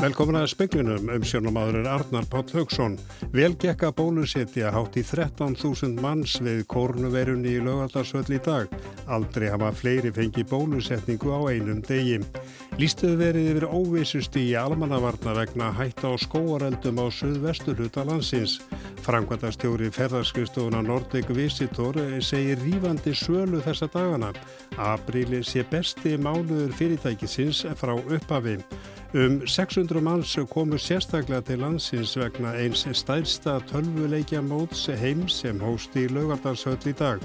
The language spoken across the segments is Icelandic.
Velkomin að speklinum um sjónumadur er Arnar Páll Haugsson. Vel gekka bólusetja hátt í 13.000 manns við kórnuverunni í lögaldarsvöll í dag. Aldrei hafa fleiri fengi bólusetningu á einum degi. Lýstuðu verið yfir óvissust í almannavarna vegna hætta á skóareldum á suðvesturhuta landsins. Framkvæmtastjóri ferðarskriðstofuna Nordic Visitor segir rífandi sölu þessa dagana. Aprili sé besti mánuður fyrirtækisins frá upphafi. Um 600 manns komu sérstaklega til landsins vegna eins stærsta tölvuleikja móts heims sem hóst í laugardarsöll í dag.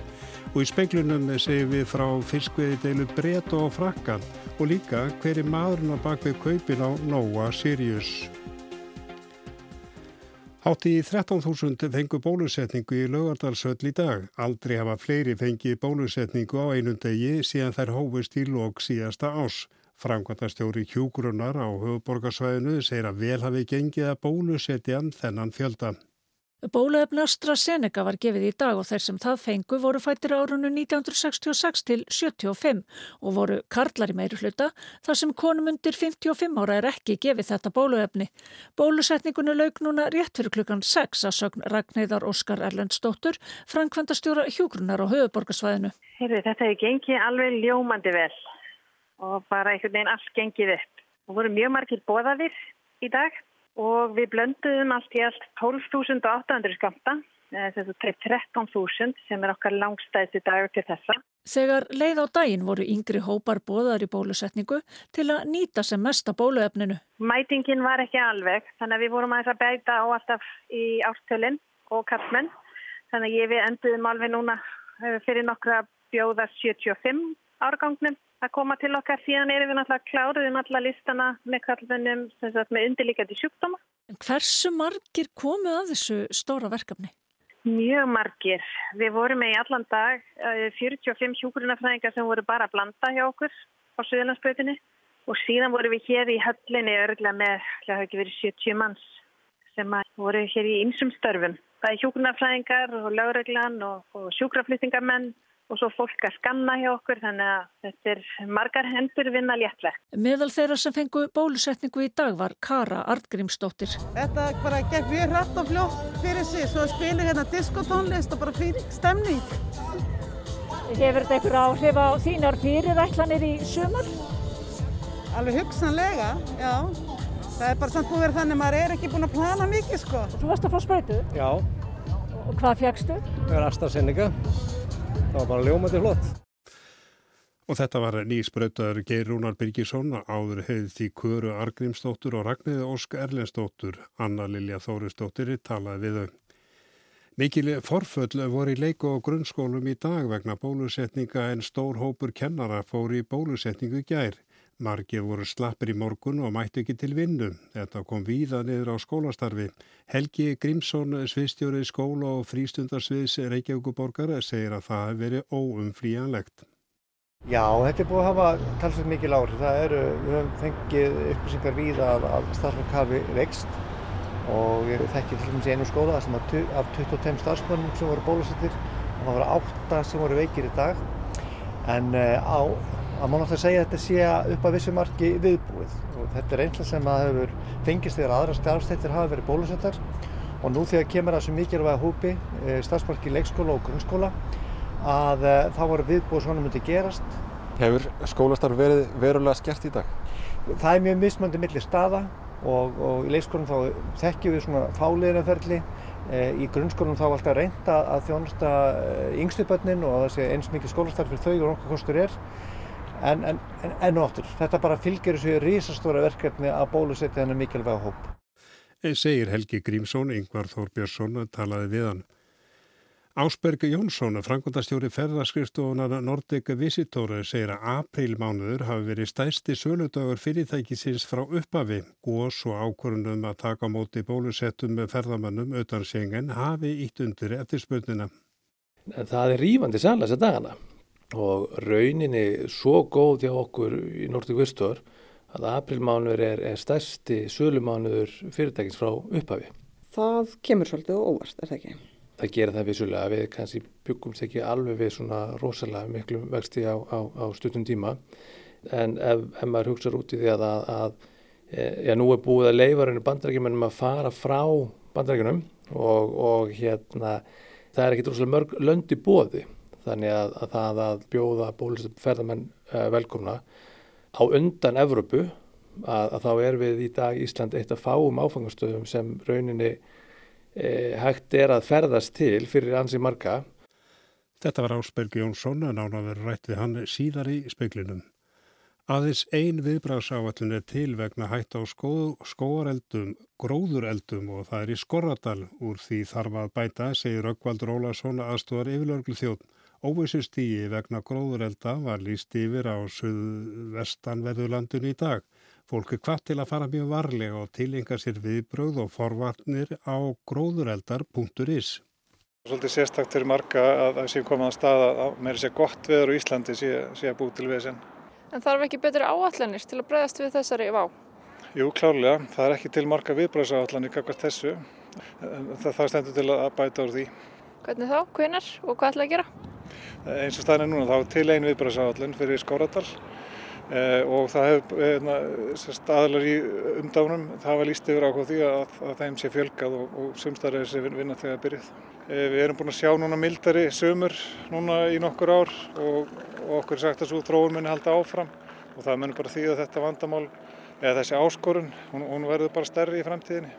Og í speiklunum segjum við frá fiskveði deilu Breta og Frakka og líka hverju maðurinn á bakvið kaupin á Nóa Sirius. Hátti í 13.000 fengu bólusetningu í laugardarsöll í dag. Aldrei hafa fleiri fengið bólusetningu á einum degi síðan þær hófust í lók síðasta ás. Framkvæmtastjóri Hjúgrunnar á höfuborgarsvæðinu segir að vel hafi gengið að bólusetjan þennan fjölda. Bóluefni AstraZeneca var gefið í dag og þeir sem það fengu voru fættir árunnu 1966 til 75 og voru karlar í meiri hluta þar sem konum undir 55 ára er ekki gefið þetta bóluefni. Bólusetningunni laug núna rétt fyrir klukkan 6 að sögn Ragnæðar Óskar Erlendstóttur, Frankvandastjóra Hjúgrunnar á höfuborgarsvæðinu. Heyrðu, þetta hefur gengið alveg ljómandi vel og bara einhvern veginn allt gengið upp. Það voru mjög margir bóðaðir í dag og við blönduðum allt í allt 12.800 skamta, þess að 13.000 sem er okkar langstæðst í dag til þessa. Þegar leið á daginn voru yngri hópar bóðar í bólusetningu til að nýta sem mesta bóluefninu. Mætingin var ekki alveg, þannig að við vorum að beita á alltaf í ártölinn og kallmenn. Þannig að við enduðum alveg núna eh, fyrir nokkra bjóða 75 árgangnum að koma til okkar. Síðan erum við náttúrulega kláruðum alla listana með kallvennum með undirlíkjandi sjúkdóma. Hversu margir komu að þessu stóra verkefni? Mjög margir. Við vorum með í allan dag 45 eh, hjúkurunafræðingar sem voru bara að blanda hjá okkur á Suðlandsbröðinni og síðan vorum við hér í höllinni örglega með, það hefði ekki verið 70 manns sem voru hér í ymsum störfum. Það er hjúkurunafræðingar og lögreglan og, og sjúkraflýtingamenn og svo fólk að skanna hjá okkur þannig að þetta er margar hendur vinna léttverk. Meðal þeirra sem fengu bólusetningu í dag var Kara Artgrímsdóttir. Þetta bara gekk mjög hrætt og fljótt fyrir sig svo spilu hérna diskotónlist og bara fyrir stemning. Hefur þetta einhver áhrif á þínar fyrirætlanir í sumar? Alveg hugsanlega, já. Það er bara samt búið verið þannig að maður er ekki búin að plana mikið sko. Þú varst að fá spröytu? Já. Og hvað fjagstu? Það er AstraZeneca það var bara ljómandi flott. Og þetta var nýspröytar Geir Rúnar Birgisson, áður hefði því Köru Argrímsdóttur og Ragnæði Ósk Erlendsdóttur, Anna Lilja Þórisdóttir, talaði við þau. Mikil forföll voru í leiku og grunnskólum í dag vegna bólusetninga en stór hópur kennara fór í bólusetningu gær. Margir voru slappir í morgun og mætti ekki til vinnu. Þetta kom víða niður á skólastarfi. Helgi Grímsson, sviðstjórið skóla og frístundarsviðs Reykjavíkuborgar, segir að það hefur verið óumflíjanlegt. Já, þetta er búið að hafa talsveit mikil áhrif. Það eru, við höfum fengið upplýsingar víða að, að starfsmannkafi vext og við þekkjum til dæmis einu skóla sem af 25 starfsmannum sem voru bólusettir og það voru 8 sem voru veikir í dag. En uh, á að má náttúrulega segja að þetta sé upp að vissu marki viðbúið og þetta er einhvað sem að hefur fengist þegar aðra starfstættir hafa verið bólusettar og nú þegar kemur það sem mikilvæga hópi e, starfsparki leikskóla og grunnskóla að e, þá voru viðbúið svona myndi gerast. Hefur skólastarf verið verulega skert í dag? Það er mjög mismöndi millir staða og, og í leikskólanum þá þekkjum við svona fáliðinarferli e, í grunnskólanum þá alltaf reynda að þjónusta yngstu börnin og að það sé eins mikið skólastarf fyrir þau og nokkuð kostur er en, en, en enn og áttur, þetta bara fylgir þessu rísastóra verkefni að bólusetja hennar mikilvæga hóp. Eða segir Helgi Grímsson, Yngvar Þórbjörnsson, talaði við hann. Ásberg Jónsson, frangundastjóri ferðarskristofunar Nordic Visitor, segir að aprílmánuður hafi verið stæsti söludagur fyrirtækisins frá uppafi. Gós og ákvörunum að taka móti bólusettum með ferðamannum utan sengen hafi ítt undir eftirspöldina. Það er rífandi sannlega þess að dagana og rauninni svo góð hjá okkur í Nordic Vistor að aprilmánuður er, er stærsti sölumánuður fyrirtækins frá upphafi. Það kemur svolítið óvart, er það ekki? Það gera það vissulega. Við kannski byggumst ekki alveg við svona rosalega miklu vexti á, á, á stuttum tíma en ef, ef maður hugsaður út í því að, að Já, nú er búið að leifa rauninu bandarækjumennum að fara frá bandarækjunum og, og hérna það er ekki droslega mörg löndi bóði þannig að, að það að bjóða bólustum ferðamenn uh, velkomna á undan Evrópu að, að þá er við í dag Ísland eitt af fáum áfangastöðum sem rauninni e, hægt er að ferðast til fyrir ansi marga. Þetta var Ásberg Jónsson en án að vera rætt við hann síðar í speiklinum. Aðeins ein viðbráðsáallin er til vegna hætt á skó, skóareldum, gróðureldum og það er í Skorradal. Úr því þarf að bæta, segir Röggvaldur Ólason aðstúðar yfirlörglu þjóðn. Óvissustígi vegna gróðurelda var líst yfir á suðvestanverðurlandun í dag. Fólk er hvað til að fara mjög varlega og tilenga sér viðbröð og forvarnir á gróðureldar.is. Svolítið sérstakt fyrir marga að það sé komað á stað að meira sé gott veður á Íslandi sé, sé að bú til við sen. En þarf ekki betri áallanir til að bregðast við þessari vá? Jú, klárlega. Það er ekki til marga viðbröðsáallanir kakvart þessu. Það, það stendur til að bæta úr því. Hvernig þá? Hvinnar? Og hvað ætlaði að gera? Eins og staðin er núna, þá er til einu viðbröðsáallin fyrir Skóradal eh, og það hefur eh, aðlar í umdánum, það var líst yfir ákváð því að, að þeim sé fjölgað og, og sumstarið sé vinna þegar byrjuð. Eh, við erum búin að sjá núna mildari sömur núna í nokkur ár og og okkur er sagt að svo þróun muni halda áfram og það munir bara því að þetta vandamál eða þessi áskorun, hún, hún verður bara stærri í framtíðinni.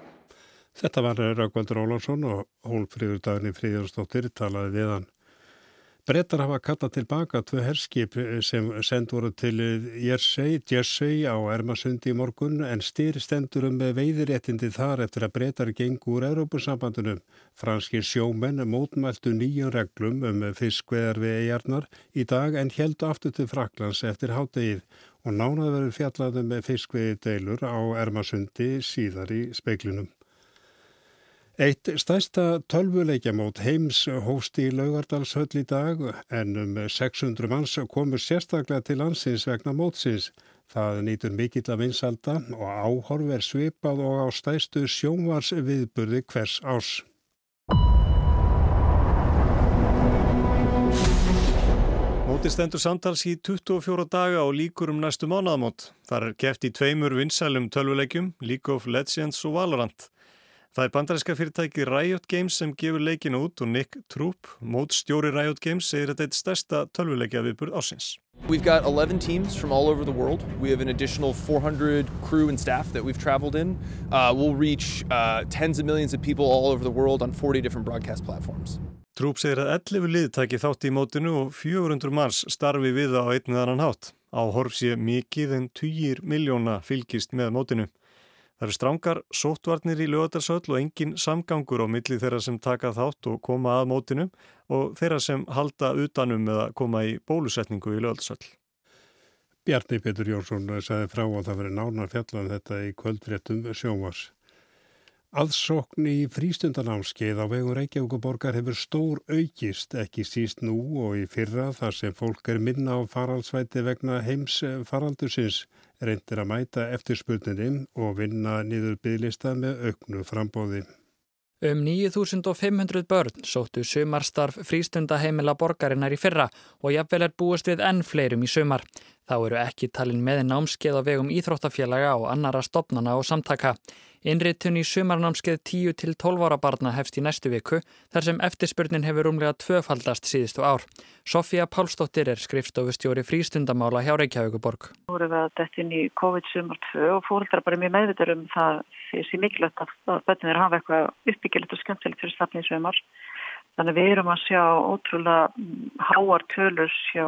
Þetta var Raukvaldur Ólarsson og Hólfríður Dagni Fríðarsdóttir talaði við hann. Brettar hafa kallað tilbaka tvö herskip sem send voru til Jersey, Jersey á Ermasundi í morgun en styr stendur um veiðiréttindi þar eftir að brettar gengur úr Európusambandunum. Franskir sjómenn mótmæltu nýjum reglum um fiskveðar við eigarnar í dag en heldu aftur til Fraklands eftir háttegið og nánað verður fjallaðum með fiskveði deilur á Ermasundi síðar í speiklinum. Eitt stærsta tölvuleikjamót heims hósti í Laugardalshöll í dag en um 600 manns komur sérstaklega til landsins vegna mótsins. Það nýtur mikill að vinsalda og áhorf er svipað og á stæstu sjónvars viðburði hvers ás. Móti stendur samtals í 24 daga og líkur um næstu mánaðamót. Þar er keft í tveimur vinsælum tölvuleikjum, League of Legends og Valorant. Það er bandaríska fyrirtæki Riot Games sem gefur leikinu út og Nick Troop, mótstjóri Riot Games, segir að þetta er stærsta tölvuleikja viðburð ásins. We've got 11 teams from all over the world. We have an additional 400 crew and staff that we've traveled in. Uh, we'll reach uh, tens of millions of people all over the world on 40 different broadcast platforms. Troop segir að 11 lið taki þátt í mótinu og 400 manns starfi við það á einnið annan hátt. Á horf sé mikið en 20 miljóna fylgist með mótinu. Það eru strángar sóttvarnir í lögadarsöll og engin samgangur á milli þeirra sem taka þátt og koma að mótinu og þeirra sem halda utanum eða koma í bólusetningu í lögadarsöll. Bjarni Petur Jónsson sagði frá að það veri nánar fjallan um þetta í kvöldfréttum sjónvars. Aðsokn í frístundanámskeið á vegum Reykjavíkuborgar hefur stór aukist, ekki síst nú og í fyrra þar sem fólk er minna á faraldsvæti vegna heims faraldusins reyndir að mæta eftirspurninni og vinna niður bygglista með auknu frambóði. Um 9500 börn sóttu sumarstarf frístundaheimila borgarinnar í fyrra og jafnvel er búist við enn fleirum í sumar. Þá eru ekki talin með námskeið á vegum íþróttafélaga og annara stopnana og samtaka. Innritun í sumarnámskeið 10 til 12 ára barna hefst í næstu viku þar sem eftirspurnin hefur umlega tvöfaldast síðustu ár. Sofía Pálsdóttir er skrifstofustjóri frístundamála hjá Reykjavíkuborg. Nú erum við að detta inn í COVID-sumar 2 og fólkdra bara mjög meðvitar um það þessi mikilvægt að börnir hafa eitthvað uppbyggilegt og skemmtilegt fyrir stafni í sumar. Þannig við erum að sjá ótrúlega háar tölur sjá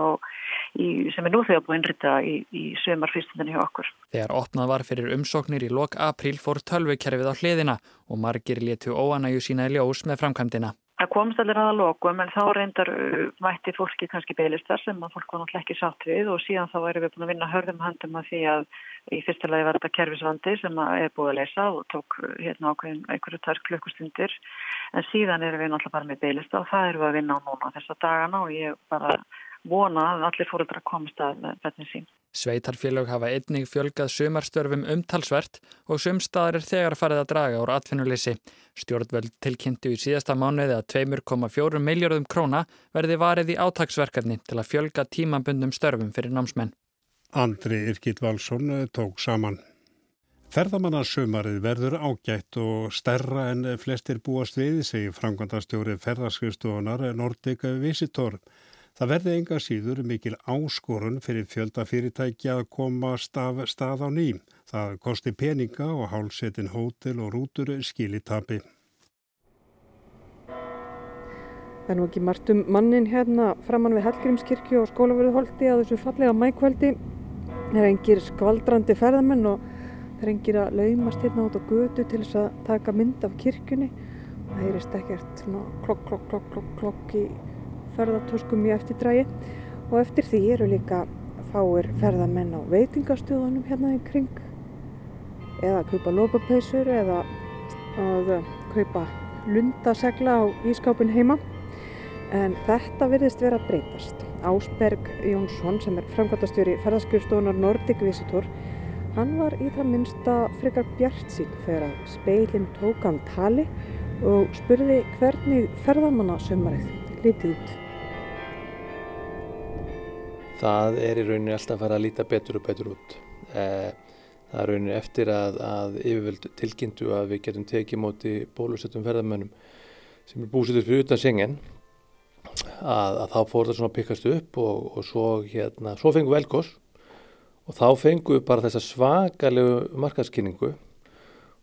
í, sem er nú þegar búið innrita í, í sömar fyrstundan hjá okkur. Þegar opnað var fyrir umsóknir í lok april fór tölvukerfið á hliðina og margir letu óanægu sína í ljós með framkvæmdina. Það komst allir aða lokum en þá reyndar uh, mætti fólki kannski beilistar sem að fólk var náttúrulega ekki sátt við og síðan þá erum við búin að vinna hörðum handum að því að í fyrsta lagi var þetta kerfisvandi sem er búið að leysa og tók uh, hérna ákveðin einhverju tær klukkustundir. En síðan erum við náttúrulega bara með beilista og það erum við að vinna á núna þessa dagana og ég bara vona að allir fóröldra komist að bætni sín. Sveitarfélög hafa einnig fjölgað sumarstörfum umtalsvert og sumstaðar er þegar farið að draga úr atvinnuleysi. Stjórnvöld tilkynntu í síðasta mánuði að 2,4 miljardum króna verði varið í átagsverkefni til að fjölga tímabundum störfum fyrir námsmenn. Andri Irkild Valsson tók saman. Ferðamannarsömarið verður ágætt og stærra en flestir búast við, segir framkvæmdastjóri ferðarskristofunar Nordica Visitor. Það verði enga síður mikil áskorun fyrir fjöldafyrirtæki að koma staf, stað á ným. Það kosti peninga og hálsetin hótel og rútur skilitabi. Það er nú ekki margt um mannin hérna framann við Hallgrímskirkju og skólaverðuholti að þessu fallega mækvældi. Það er engir skvaldrandi ferðamenn og það er engir að laumast hérna út á götu til þess að taka mynd af kirkjunni. Það heyrist ekkert klokk, klokk, klokk, klokk, klokk í ferðartöskum í eftirdrægi og eftir því eru líka fáir ferðamenn á veitingastöðunum hérna í kring eða að kaupa lópapeisur eða að kaupa lundasegla á ískápin heima en þetta virðist vera breytast. Ásberg Jónsson sem er framkvæmtastjóri ferðarskjöfstofunar Nordic Visitor hann var í það minnsta frekar bjart sín þegar að speilin tók hann tali og spurði hvernig ferðamannasumarið litið út. Það er í rauninni alltaf að fara að líta betur og betur út. Það er rauninni eftir að, að yfirvöld tilkynntu að við getum tekið móti bólusettum ferðamönnum sem er búsettur fyrir utan sengen að, að þá fór það svona að pikkast upp og, og svo, hérna, svo fengum við velkos og þá fengum við bara þessa svakalegu markaskynningu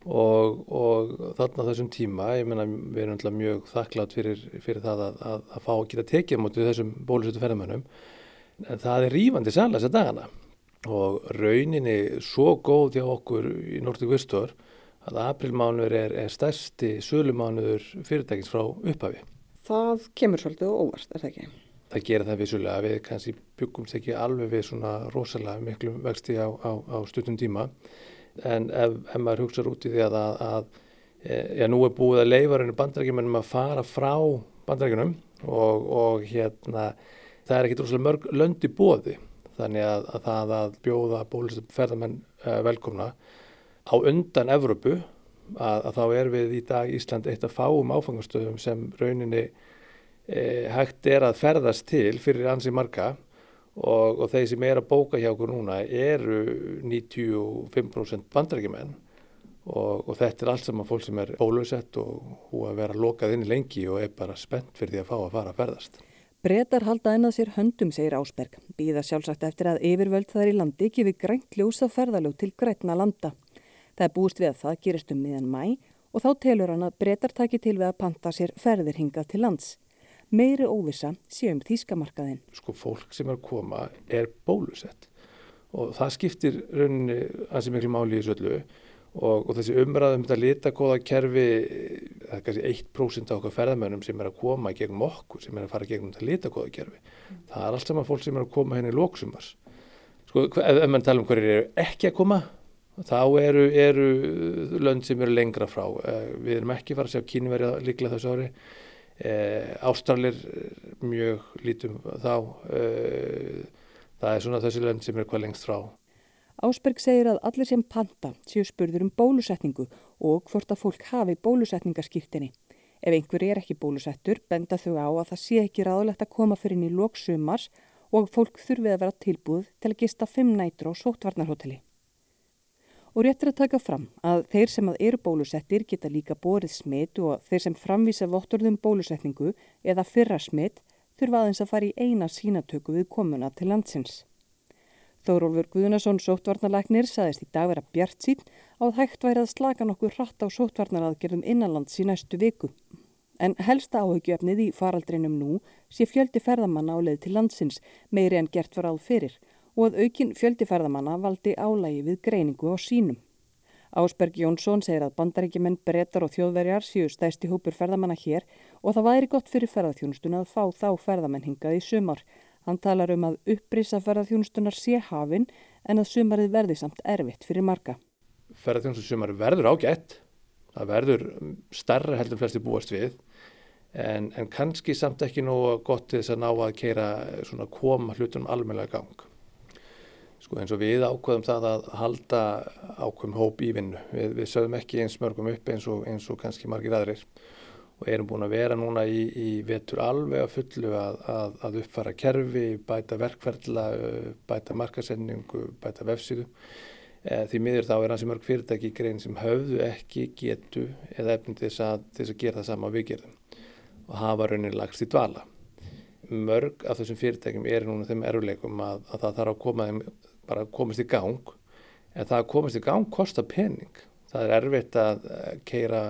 og, og þarna þessum tíma, ég menna við erum mjög þakklátt fyrir, fyrir það að, að, að fá að geta tekið móti þessum bólusettum ferðamönnum en það er rýfandi sannlega þess að dagana og rauninni svo góð hjá okkur í Nordic Vistor að aprilmánuður er, er stærsti sölumánuður fyrirtækins frá upphafi. Það kemur svolítið og óvart, er það ekki? Það gerir það vissulega, við kannski byggumst ekki alveg við svona rosalega miklu vexti á, á, á stuttum tíma en ef, ef maður hugsaður út í því að, að, að já, nú er búið að leifarinu bandarækjumennum að fara frá bandarækjunum og, og hérna það er ekkit rosalega mörg löndi bóði þannig að, að það að bjóða bólustum ferðamenn uh, velkomna á undan Evrópu að, að þá er við í dag Ísland eitt af fáum áfangastöðum sem rauninni e, hægt er að ferðast til fyrir ansi marga og, og þeir sem er að bóka hjá okkur núna eru 95% bandarækjumenn og, og þetta er allt saman fólk sem er bólusett og hú að vera lokað inn lengi og er bara spennt fyrir því að fá að fara að ferðast. Bretar halda ennað sér höndum, segir Ásberg. Býða sjálfsagt eftir að yfirvöld þar í landi gefi grænt ljósa ferðalög til grætna landa. Það er búist við að það gerist um miðan mæ og þá telur hann að Bretar taki til við að panta sér ferðir hingað til lands. Meiri óvisa sé um þýskamarkaðin. Sko fólk sem er að koma er bólusett og það skiptir rauninni ansi miklu máli í þessu öllu og, og þessi umræðum þetta litakóða kerfi, það er kannski 1% af okkar ferðamönnum sem er að koma gegnum okkur, sem er að fara gegnum þetta litakóða kerfi. Mm. Það er allt saman fólk sem er að koma henni í lóksumars. Sko ef, ef mann tala um hverju eru ekki að koma, þá eru, eru lönd sem eru lengra frá. Við erum ekki fara að sjá kínverja líklega þessu ári. Ástralir mjög lítum þá. Það er svona þessi lönd sem eru hvað lengst frá. Ásberg segir að allir sem panta séu spurður um bólusetningu og hvort að fólk hafi bólusetningarskýrtinni. Ef einhver er ekki bólusettur, benda þau á að það sé ekki ráðlegt að koma fyrir inn í lóksumars og fólk þurfið að vera tilbúð til að gista fimm nætur á sóttvarnarhotelli. Og réttir að taka fram að þeir sem að eru bólusettir geta líka borið smitt og þeir sem framvísa votturðum bólusetningu eða fyrra smitt þurfa aðeins að fara í eina sínatöku við komuna til landsins. Þórólfur Guðnason sóttvarnarlæknir saðist í dag vera bjart sín á að hægt væri að slaka nokkur hratt á sóttvarnaraðgerðum innanlands í næstu viku. En helsta áhugjöfnið í faraldrinum nú sé fjöldi ferðamanna á leið til landsins meiri en gert var áð fyrir og að aukin fjöldi ferðamanna valdi álægi við greiningu á sínum. Ásberg Jónsson segir að bandaríkjumenn, brettar og þjóðverjar séu stæsti hópur ferðamanna hér og það væri gott fyrir ferðarþjónustun að fá þá ferðamenn hingað í sumar Hann talar um að upprýsa ferðarþjónustunar sé hafinn en að sumarið verði samt erfitt fyrir marga. Ferðarþjónustur sumarið verður ágætt, það verður starra heldur flesti búast við en, en kannski samt ekki nú gott til þess að ná að keira svona koma hlutunum almennilega gang. Sko eins og við ákveðum það að halda ákveðum hóp í vinnu. Við, við sögum ekki eins mörgum upp eins og, eins og kannski margir aðrir og erum búin að vera núna í, í vetur alveg að fullu að, að, að uppfara kerfi, bæta verkferðla, bæta markasendingu, bæta vefsíðu e, því miður þá er hansi mörg fyrirtæki í grein sem höfðu ekki getu eða efnum til þess að, til að gera það sama við gerðum og hafa raunin lagst í dvala. Mörg af þessum fyrirtækjum er núna þeim eruleikum að það þarf að koma þeim bara komast í gang en það að komast í gang kostar pening. Það er erfitt að eh, keira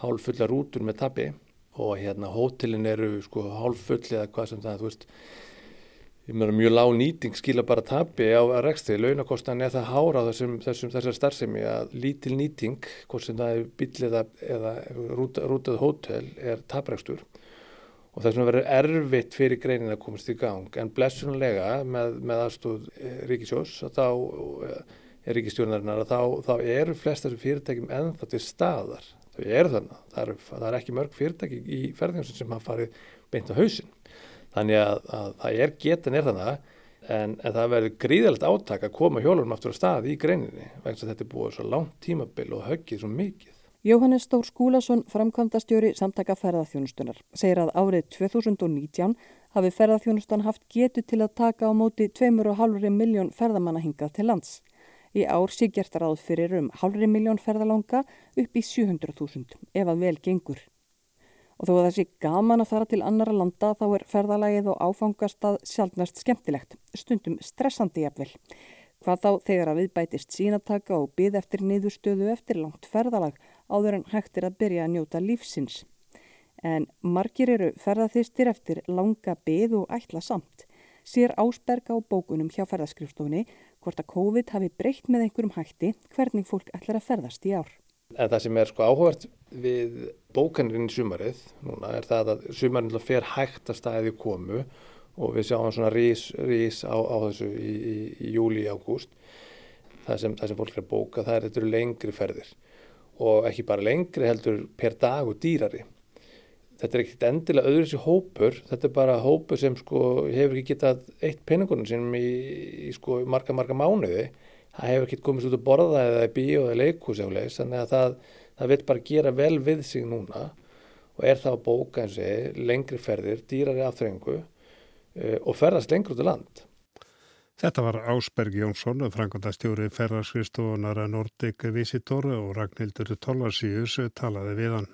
hálf fulla rútur með tabbi og hérna hótelin eru sko hálf full eða hvað sem það, þú veist, mjög lág nýting skila bara tabbi á rekstri, launakostan er það hára þessum, þessum, þessar starfsemi að lítil nýting, hvort sem það er bíl eða, eða rútað hótel er tabrekstur og þess vegna verður erfitt fyrir greinin að komast í gang. En blessunlega með, með aðstóð eh, Ríkisjós þá eh, er Ríkistjórnarinnar að þá, þá eru flest þessum fyrirtækjum ennþá til staðar þau eru þannig, það það er ekki mörg fyrirtæki í ferðingarsinn sem hafa farið beint á hausin þannig að, að það er getan er þannig en, en það verður gríðalegt áttak að koma hjólunum aftur á stað í greininni vegna að þetta er búið svo langt tímabil og höggið svo mikið. Jóhannes Stór Skúlason, framkvæmdastjóri samtaka ferðarþjónustunar, segir að árið 2019 hafi ferðarþjónustan haft getu til að taka á móti 2,5 miljón ferðamanna hingað til lands. Í ár sé gert ráð fyrir um halvri miljón ferðalanga upp í 700.000 ef að vel gengur. Og þó að það sé gaman að fara til annara landa þá er ferðalagið og áfangastað sjálfnast skemmtilegt, stundum stressandi jafnvel. Hvað þá þegar að viðbætist sínataka og byð eftir niðurstöðu eftir langt ferðalag áður en hægt er að byrja að njóta lífsins. En margir eru ferðaþýstir eftir langa byð og ætla samt. Sér ásberga á bókunum hjá ferðaskrifstofunni hvort að COVID hafi breytt með einhverjum hætti hvernig fólk ætlar að ferðast í ár. En það sem er sko áhugavert við bókanirinn í sumarið núna er það að sumarinn fer hægt að staðið komu og við sjáum svona rís, rís á, á þessu í, í, í júli, ágúst það sem, það sem fólk er að bóka, það er þetta eru lengri ferðir og ekki bara lengri heldur per dag og dýrari þetta er ekkert endilega öðru þessi hópur, þetta er bara hópur sem sko hefur ekki getað eitt peningunum sinum í, í sko marga marga mánuði, það hefur ekki komist út að borða eða í bíó eða leikús þannig að það, það vil bara gera vel við sig núna og er það að bóka eins og lengri ferðir, dýrari afþrengu Eh, og ferðast lengur út í land. Þetta var Ásberg Jónsson, frangandastjóri ferðarskristofunar Nordic Visitor og Ragnhildur Tollasíus talaði við hann.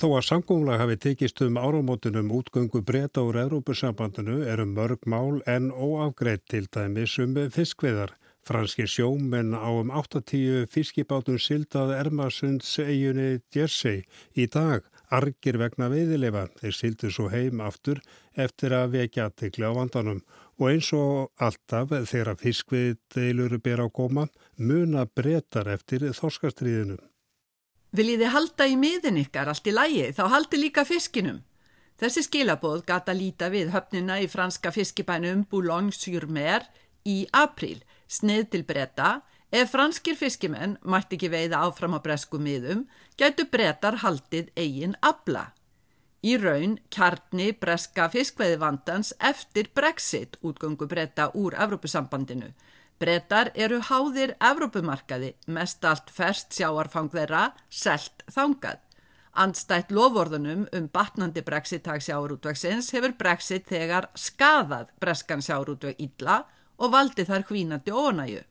Þó að samgónglag hafi tekist um áramótunum útgöngu breyta úr Európusambandinu eru mörg mál en óafgreitt til dæmis um fiskveðar. Franski sjómenn á um 80 fiskibátum sildað Ermasunds eiginni Jersey í dag argir vegna veiðilefa. Þeir sildu svo heim aftur eftir að vekja aðtekli á vandanum og eins og alltaf þegar fiskviðdeilur ber á koma muna breytar eftir þorskastriðinu. Viljið þið halda í miðin ykkar allt í lægi þá haldi líka fiskinum. Þessi skilabóð gata líta við höfnina í franska fiskibænum Boulogne-sur-Mer í april Snið til breyta, ef franskir fiskimenn mætti ekki veiða áfram á bresku miðum, gætu breytar haldið eigin abla. Í raun kjarni breska fiskveiðvandans eftir Brexit útgöngu breyta úr Evrópusambandinu. Breytar eru háðir Evrópumarkaði, mest allt ferst sjáarfang þeirra, selt þangað. Andstætt lovorðunum um batnandi Brexit-tag sjáarútvegsins hefur Brexit þegar skadað breskan sjáarútveg illa og valdi þar hvínandi ónæju.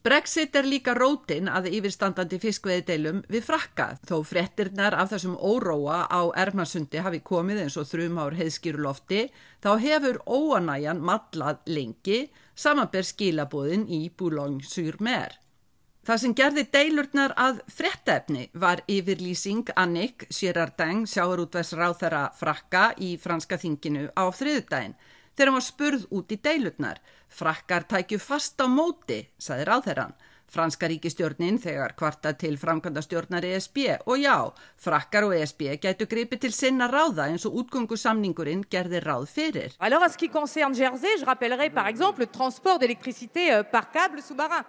Brexit er líka rótin að yfirstandandi fiskveiðdeilum við frakka þó frettirnar af þessum óróa á Ermarsundi hafi komið eins og þrjum ár heiðskýrulofti þá hefur óanæjan matlað lengi samanber skilabóðin í Boulogne-sur-Mer. Það sem gerði deilurnar að frettefni var yfirlýsing Annik Girardin sjáarútværs ráþara frakka í franska þinginu á þriðdægin þegar hann var spurð út í deilutnar. Frakkar tækju fast á móti, saði ráðherran. Franska ríkistjórnin þegar kvarta til framkvæmdastjórnar ESB og já, frakkar og ESB gætu gripi til sinna ráða eins og útgöngusamningurinn gerði ráð fyrir. Alors à ce qui concerne Jersey, je rappellerai par exemple le transport d'électricité euh, par câble sous-marin.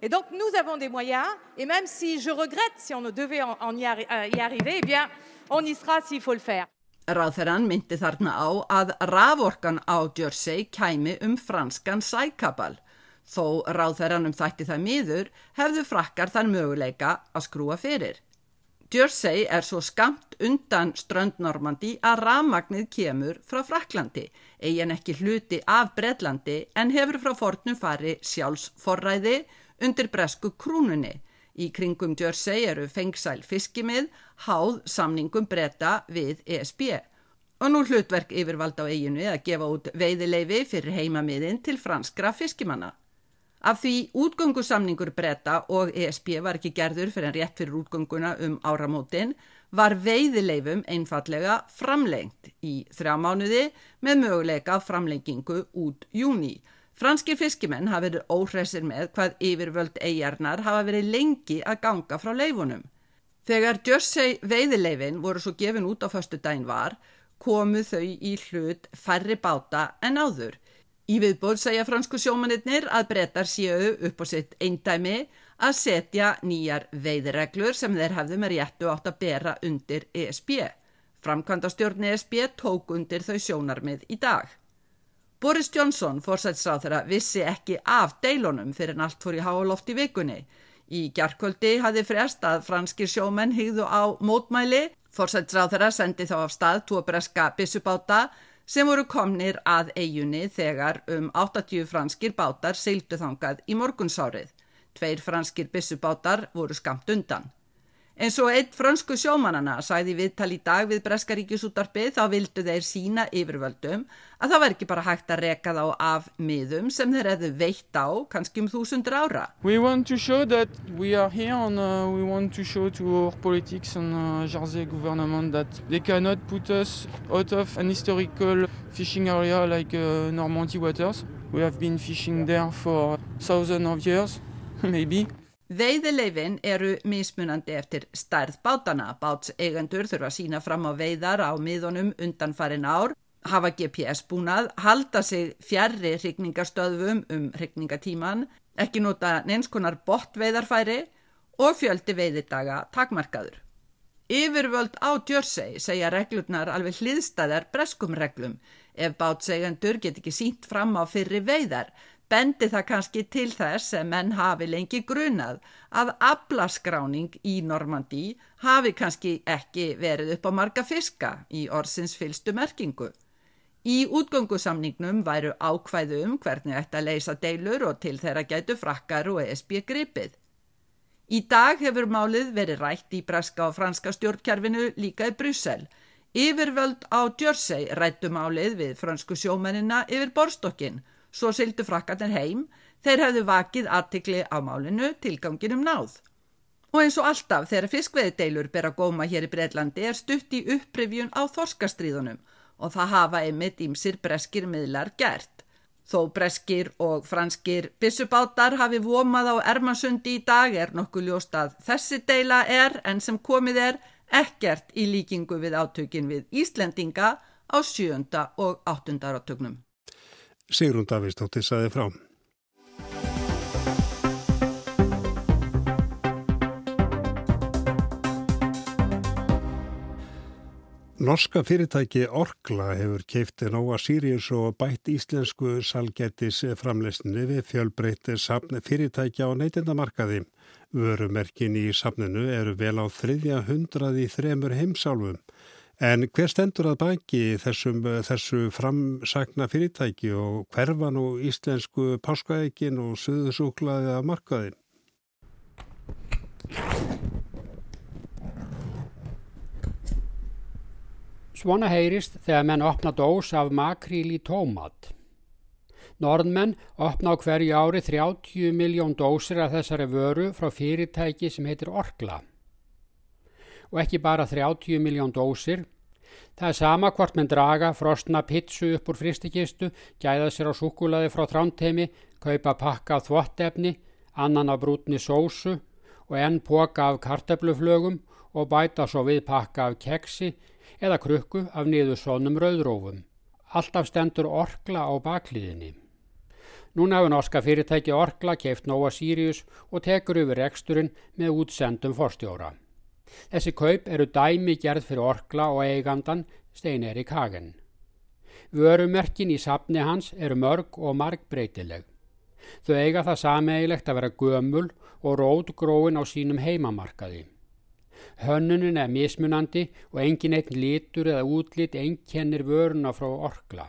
Et donc nous avons des moyens et même si je regrette si on devait en, en y, arri euh, y arriver, eh bien on y sera s'il faut le faire. Ráþeran myndi þarna á að raforkan á Jersey kæmi um franskan sækabal. Þó ráþeran um þætti það miður hefðu frakkar þann möguleika að skrúa fyrir. Jersey er svo skamt undan ströndnormandi að ramagnið kemur frá Fraklandi, eigin ekki hluti af Breitlandi en hefur frá fornum fari sjálfsforræði undir bresku krúnunni. Í kringum Jersey eru fengsæl fiskimið, háð samningum breyta við ESB. Og nú hlutverk yfirvalda á eiginu að gefa út veiðileifi fyrir heimamiðin til franskra fiskimanna. Af því útgöngusamningur breyta og ESB var ekki gerður fyrir en rétt fyrir útgönguna um áramótin var veiðileifum einfallega framlengt í þrjá mánuði með möguleika framlengingu út júni. Franski fiskimenn hafa verið óhressir með hvað yfirvöld eigarnar hafa verið lengi að ganga frá leifunum. Þegar Jersey veiðileifin voru svo gefin út á förstu dæn var, komu þau í hlut færri báta en áður. Í viðbóð segja fransku sjómanirnir að brettar séu upp á sitt eindæmi að setja nýjar veiðreglur sem þeir hafðu með réttu átt að bera undir ESB. Framkvæmda stjórn ESB tók undir þau sjónarmið í dag. Boris Johnson, fórsætsráð þeirra, vissi ekki af deilunum fyrir en allt fór í háaloft í vikunni. Í gjarkvöldi hafði frest að franskir sjómenn hýðu á mótmæli. Fórsætsráð þeirra sendi þá af stað tvo breska bissubáta sem voru komnir að eigunni þegar um 80 franskir bátar seildu þangað í morgunsárið. Tveir franskir bissubátar voru skamt undan. En svo eitt fransku sjómanana sæði viðtal í dag við Breskaríkjusútarpið þá vildu þeir sína yfirvöldum að það var ekki bara hægt að reka þá af miðum sem þeir hefðu veitt á kannski um þúsundur ára. We want to show that we are here and uh, we want to show to our politics and uh, Jersey government that they cannot put us out of an historical fishing area like uh, Normandy waters. We have been fishing there for thousands of years, maybe. Veiðileifin eru mismunandi eftir stærð bátana. Báts eigendur þurfa að sína fram á veiðar á miðunum undan farin ár, hafa GPS búnað, halda sig fjarrri hrigningarstöðum um hrigningatíman, ekki nota neinskonar bottveiðarfæri og fjöldi veiðidaga takmarkaður. Yfirvöld á Jersey segja reglurnar alveg hliðstæðar breskum reglum. Ef bátseigendur get ekki sínt fram á fyrri veiðar, bendi það kannski til þess sem menn hafi lengi grunað að ablaskráning í Normandí hafi kannski ekki verið upp á marga fiska í orðsins fylstu merkingu. Í útgöngusamningnum væru ákvæðu um hvernig ætti að leysa deilur og til þeirra gætu frakkar og ESB gripið. Í dag hefur málið verið rætt í braska og franska stjórnkerfinu líka í Bryssel. Yfirvöld á Jersey rættu málið við fransku sjómennina yfir borstokkinn svo sildu frakkarnir heim, þeir hefðu vakið aðtikli á málinu tilganginum náð. Og eins og alltaf þegar fiskveðdeilur ber að góma hér í Breitlandi er stutt í upprifjun á þorskastríðunum og það hafa einmitt ímsir breskir miðlar gert. Þó breskir og franskir bissubátar hafi vomað á Ermansundi í dag er nokkuð ljóst að þessi deila er en sem komið er ekkert í líkingu við átökin við Íslendinga á sjönda og áttunda átöknum. Sigrun Davíðstóttir saði frá. Norska fyrirtæki Orkla hefur keift Nóa Sirius og bætt íslensku salgetis framleysni við fjölbreytti safn fyrirtækja á neytindamarkaði. Vörumerkin í safninu eru vel á þriðja hundrað í þremur heimsálfum. En hver stendur að baki þessum, þessu framsagna fyrirtæki og hverfan og íslensku páskaækin og suðusúklaði að markaðin? Svona heyrist þegar menn opna dós af makríl í tómat. Norðmenn opna á hverju ári 30 miljón dósir af þessari vöru frá fyrirtæki sem heitir Orkla og ekki bara 30 miljón dósir. Það er sama hvort menn draga frostna pitsu upp úr fristikistu, gæða sér á súkulaði frá trántemi, kaupa pakka af þvottefni, annan af brútni sósu og enn poka af kartebluflögum og bæta svo við pakka af keksi eða krukku af niðursónum rauðrófum. Alltaf stendur orkla á bakliðinni. Núna hefur norska fyrirtæki Orkla keift Nova Sirius og tekur yfir reksturinn með útsendum forstjóra. Þessi kaup eru dæmi gerð fyrir orkla og eigandan Stein Erik Hagen. Vörumerkin í sapni hans eru mörg og margbreytileg. Þau eiga það sameigilegt að vera gömul og rótgróin á sínum heimamarkaði. Hönnunin er mismunandi og engin einn litur eða útlit einkennir vöruna frá orkla.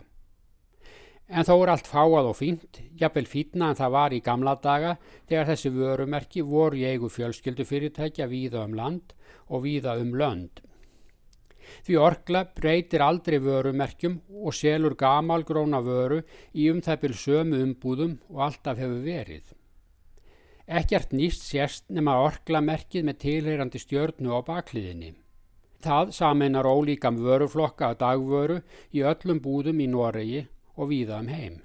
En þó er allt fáað og fínt, jafnvel fítna en það var í gamla daga þegar þessi vörumerki voru í eigu fjölskyldufyrirtækja víða um land og víða um lönd. Því orkla breytir aldrei vörumerkjum og selur gamalgróna vöru í um það byrj sömu umbúðum og alltaf hefur verið. Ekkert nýst sérst nema orklamerkið með tilheyrandi stjörnu á bakliðinni. Það sameinar ólíkam vöruflokka að dagvöru í öllum búðum í Noregi og víða um heim.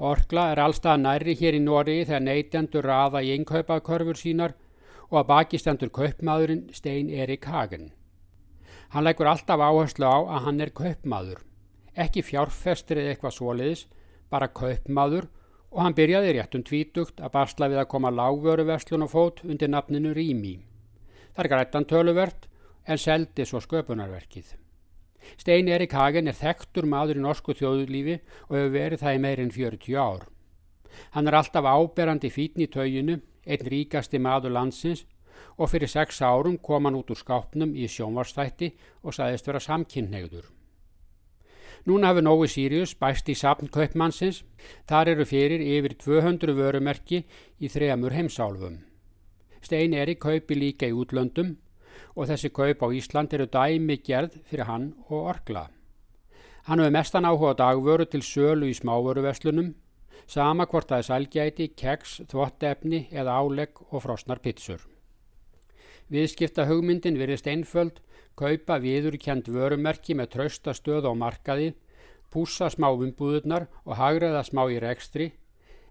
Orkla er allstað nærri hér í Noregi þegar neytendur raða í einnkaupakörfur sínar og að bakistendur kaupmaðurinn Stein Erik Hagen. Hann leggur alltaf áherslu á að hann er kaupmaður, ekki fjárfestir eða eitthvað svoliðis, bara kaupmaður og hann byrjaði réttum tvítugt að barsla við að koma lágvöruverslun og fót undir nafninu Rými. Það er grættan töluvert en seldi svo sköpunarverkið. Stein Erik Hagen er þekktur maður í norsku þjóðulífi og hefur verið það í meirinn 40 ár. Hann er alltaf áberandi fítn í tauginu, einn ríkasti maður landsins og fyrir sex árum kom hann út úr skápnum í sjónvarstætti og sagðist vera samkynneigður. Núna hafi Nói Sirius bæst í sapn kaupmannsins. Þar eru fyrir yfir 200 vörumerki í þremur heimsálfum. Stein Eri kaupi líka í útlöndum og þessi kaup á Ísland eru dæmi gerð fyrir hann og orkla. Hann hefur mestan áhuga dagvöru til sölu í smávöruverslunum, sama hvort er sælgæti, keks, þvottefni eða álegg og frosnar pitsur. Viðskipta hugmyndin virðist einföld kaupa viðurkjent vörumerki með trausta stöð á markaði, púsa smá umbúðurnar og hagraða smá í rekstri,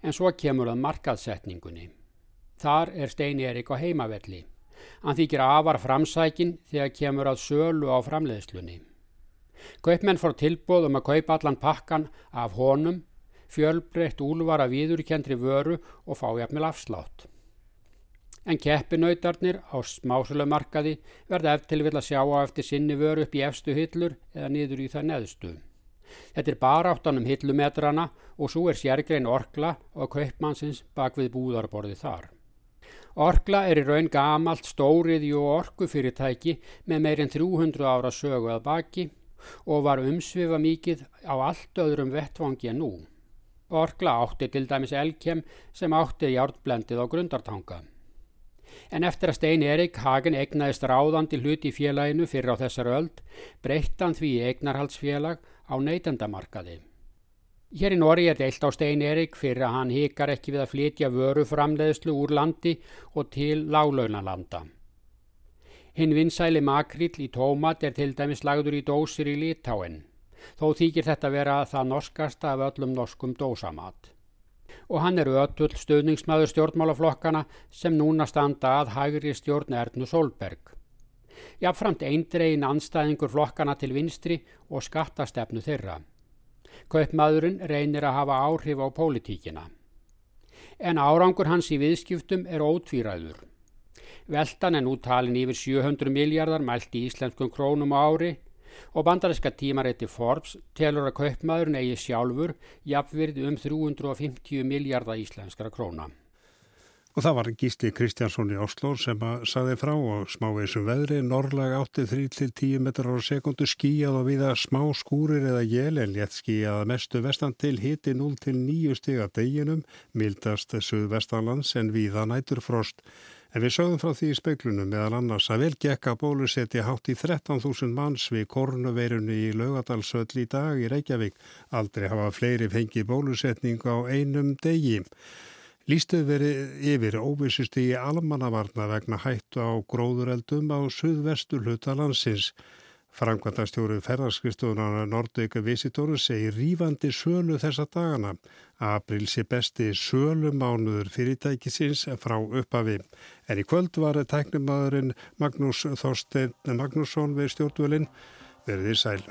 en svo kemur það markaðsetningunni. Þar er Steini Erik á heimavelli. Hann þykir afar framsækin þegar kemur að sölu á framleiðslunni. Kaupmenn fór tilbúð um að kaupa allan pakkan af honum, fjölbreytt úlvara viðurkjentri vöru og fá jafnvel afslátt en keppinautarnir á smásölumarkaði verða eftir vil að sjá á eftir sinni vöru upp í efstu hyllur eða niður í það neðstu. Þetta er bara áttanum hyllumetrana og svo er sérgrein Orkla og kaupmannsins bak við búðarborði þar. Orkla er í raun gamalt stóriði og orkufyrirtæki með meirinn 300 ára sögu að baki og var umsvifa mikið á allt öðrum vettvangi en nú. Orkla átti til dæmis elkem sem átti hjártblendið á grundartanga en eftir að Stein Erik Hagen egnaðist ráðandi hluti í félaginu fyrir á þessar öld breytt hann því eignarhaldsfélag á neytendamarkaði. Hér í Nóri er deilt á Stein Erik fyrir að hann hikar ekki við að flytja vöruframleðslu úr landi og til láglaunalanda. Hinn vinsæli makrill í tómat er til dæmis lagður í dósir í Litáen. Þó þykir þetta vera það norskasta af öllum norskum dósamat og hann er ötull stöðningsmaður stjórnmálaflokkana sem núna standa að hægri stjórn Ernu Solberg. Jáfnframt eindregin anstæðingur flokkana til vinstri og skattastefnu þeirra. Kaupmaðurinn reynir að hafa áhrif á pólitíkina. En árangur hans í viðskiptum er ótvíræður. Veltan er nú talin yfir 700 miljardar mælt í íslenskum krónum á ári og bandarinska tímarétti Forbes telur að kaupmaðurinn eigi sjálfur jafnverði um 350 miljardar íslenskara króna. Og það var Gísli Kristjánsson í Oslo sem að saði frá og smáveisum veðri, norrlag 8-3-10 metrar á sekundu skíjað og viða smá skúrir eða jél en létt skíjað mestu vestan til hiti 0-9 stiga deginum, mildast suðvestanlands en viða næturfrost. En við sögum frá því í speiklunum meðal annars að vel gekka bólusetja hátt í 13.000 manns við kornuveirunni í laugadalsöll í dag í Reykjavík. Aldrei hafa fleiri fengið bólusetning á einum degi. Lýstuð verið yfir óvissusti í almannavarna vegna hættu á gróðureldum á suðvestu hluta landsins. Frankvandastjóru ferðarskristofunar Nordeika Visitóru segir rífandi sölu þessa dagana. April sé besti sölumánuður fyrirtækisins frá uppafi. En í kvöld var tæknumadurinn Magnús Þorstein Magnússon við stjórnvölinn verðið sæl.